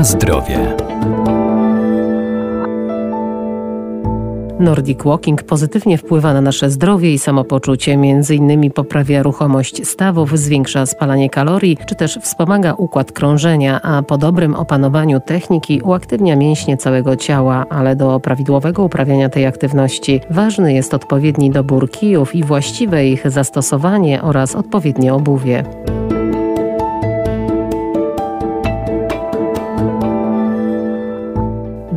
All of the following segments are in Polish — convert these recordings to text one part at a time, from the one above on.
Na zdrowie. Nordic Walking pozytywnie wpływa na nasze zdrowie i samopoczucie, między innymi poprawia ruchomość stawów, zwiększa spalanie kalorii, czy też wspomaga układ krążenia, a po dobrym opanowaniu techniki uaktywnia mięśnie całego ciała, ale do prawidłowego uprawiania tej aktywności ważny jest odpowiedni dobór kijów i właściwe ich zastosowanie oraz odpowiednie obuwie.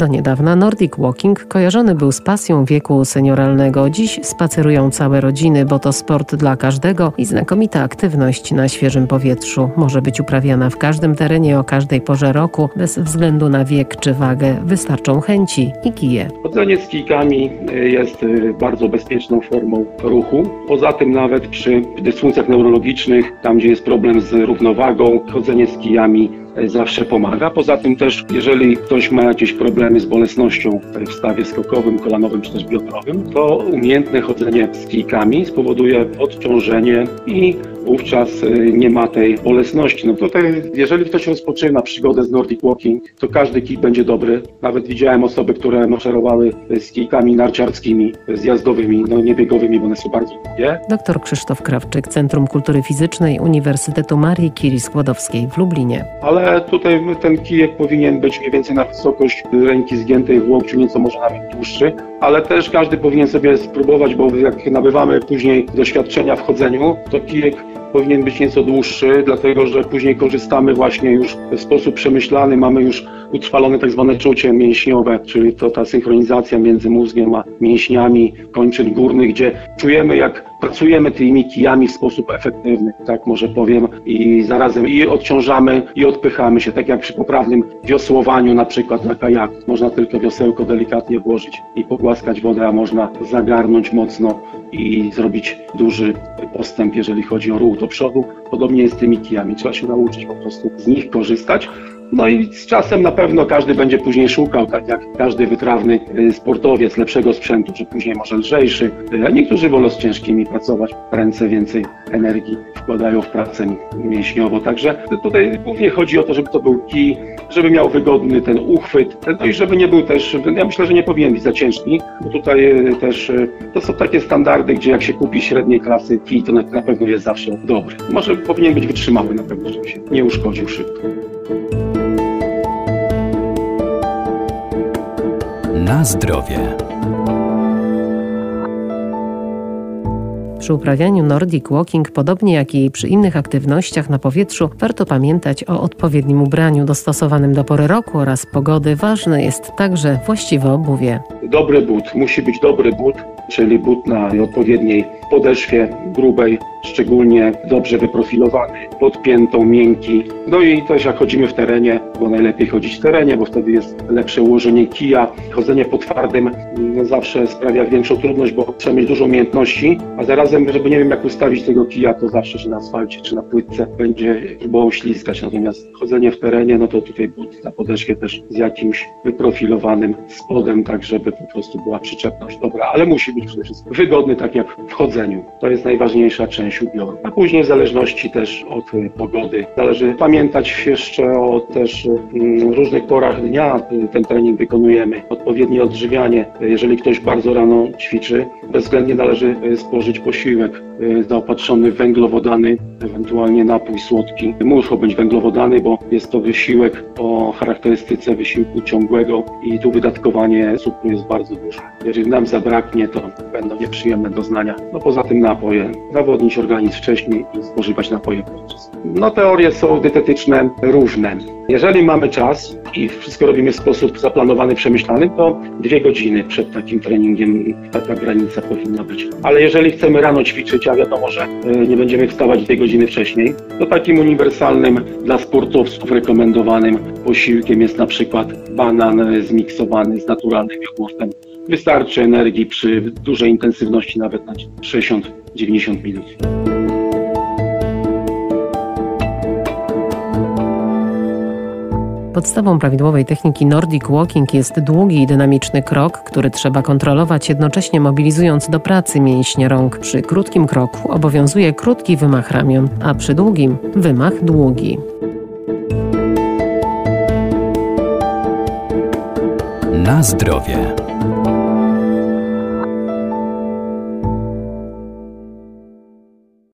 Do niedawna Nordic Walking kojarzony był z pasją wieku senioralnego. Dziś spacerują całe rodziny, bo to sport dla każdego i znakomita aktywność na świeżym powietrzu. Może być uprawiana w każdym terenie o każdej porze roku, bez względu na wiek czy wagę. Wystarczą chęci i kije. Chodzenie z kijkami y, jest y, bardzo bezpieczną formą ruchu. Poza tym nawet przy dysfunkcjach neurologicznych, tam gdzie jest problem z równowagą, chodzenie z kijami zawsze pomaga. Poza tym też, jeżeli ktoś ma jakieś problemy z bolesnością w stawie skokowym, kolanowym czy też biodrowym, to umiejętne chodzenie z kijkami spowoduje odciążenie i wówczas y, nie ma tej bolesności. No tutaj, jeżeli ktoś rozpoczyna przygodę z Nordic Walking, to każdy kij będzie dobry. Nawet widziałem osoby, które maszerowały z kijkami narciarskimi, zjazdowymi, no niebiegowymi, bo one są bardzo długie. Dr Krzysztof Krawczyk, Centrum Kultury Fizycznej Uniwersytetu Marii Curie Skłodowskiej w Lublinie. Ale tutaj ten kijek powinien być mniej więcej na wysokość ręki zgiętej w łokciu, nieco może nawet dłuższy, ale też każdy powinien sobie spróbować, bo jak nabywamy później doświadczenia w chodzeniu, to kijek powinien być nieco dłuższy, dlatego że później korzystamy właśnie już w sposób przemyślany, mamy już utrwalone tak zwane czucie mięśniowe, czyli to ta synchronizacja między mózgiem a mięśniami kończyn górnych, gdzie czujemy jak pracujemy tymi kijami w sposób efektywny, tak może powiem, i zarazem i odciążamy, i odpychamy się, tak jak przy poprawnym wiosłowaniu na przykład na kajaku. Można tylko wiosełko delikatnie włożyć i pogłaskać wodę, a można zagarnąć mocno i zrobić duży postęp, jeżeli chodzi o ruch do przodu. Podobnie jest z tymi kijami. Trzeba się nauczyć po prostu z nich korzystać. No i z czasem na pewno każdy będzie później szukał, tak jak każdy wytrawny y, sportowiec, lepszego sprzętu, czy później może lżejszy. A niektórzy wolą z ciężkimi pracować, ręce więcej energii wkładają w pracę mięśniowo. Także tutaj głównie chodzi o to, żeby to był kij, żeby miał wygodny ten uchwyt, no i żeby nie był też, ja myślę, że nie powinien być za ciężki, bo tutaj y, też y, to są takie standardy, gdzie jak się kupi średniej klasy kij, to na, na pewno jest zawsze dobry. Może powinien być wytrzymały na pewno, żeby się nie uszkodził szybko. Na zdrowie. Przy uprawianiu Nordic Walking, podobnie jak i przy innych aktywnościach na powietrzu, warto pamiętać o odpowiednim ubraniu dostosowanym do pory roku oraz pogody. Ważne jest także właściwe obuwie. Dobry but, musi być dobry but, czyli but na odpowiedniej podeszwie grubej, szczególnie dobrze wyprofilowany, podpiętą, miękki. No i też jak chodzimy w terenie, bo najlepiej chodzić w terenie, bo wtedy jest lepsze ułożenie kija. Chodzenie po twardym mm, zawsze sprawia większą trudność, bo trzeba mieć dużo umiejętności, a zarazem, żeby nie wiem jak ustawić tego kija, to zawsze się na asfalcie czy na płytce będzie próbował ślizgać. Natomiast chodzenie w terenie, no to tutaj but na podeszwie też z jakimś wyprofilowanym spodem, tak żeby po prostu była przyczepność dobra, ale musi być przede wszystkim wygodny, tak jak w chodzeniu. To jest najważniejsza część ubioru. A później w zależności też od y, pogody. Należy pamiętać jeszcze o też mm, różnych porach dnia ten trening wykonujemy. Odpowiednie odżywianie. Jeżeli ktoś bardzo rano ćwiczy, bezwzględnie należy y, spożyć posiłek y, zaopatrzony w węglowodany, ewentualnie napój słodki. Muszą być węglowodany, bo jest to wysiłek o charakterystyce wysiłku ciągłego i tu wydatkowanie cukru jest bardzo duże. Jeżeli nam zabraknie, to będą nieprzyjemne doznania. No poza tym napoje. Zawodnić organizm wcześniej i spożywać napoje podczas. No teorie są dietetyczne różne. Jeżeli mamy czas i wszystko robimy w sposób zaplanowany, przemyślany, to dwie godziny przed takim treningiem taka granica powinna być. Ale jeżeli chcemy rano ćwiczyć, a wiadomo, że e, nie będziemy wstawać dwie godziny wcześniej, to takim uniwersalnym dla sportowców rekomendowanym posiłkiem jest na przykład banan zmiksowany z naturalnym jogurtem. Wystarczy energii przy dużej intensywności, nawet na 60-90 minut. Podstawą prawidłowej techniki Nordic Walking jest długi i dynamiczny krok, który trzeba kontrolować jednocześnie mobilizując do pracy mięśnie rąk. Przy krótkim kroku obowiązuje krótki wymach ramion, a przy długim wymach długi. Na zdrowie.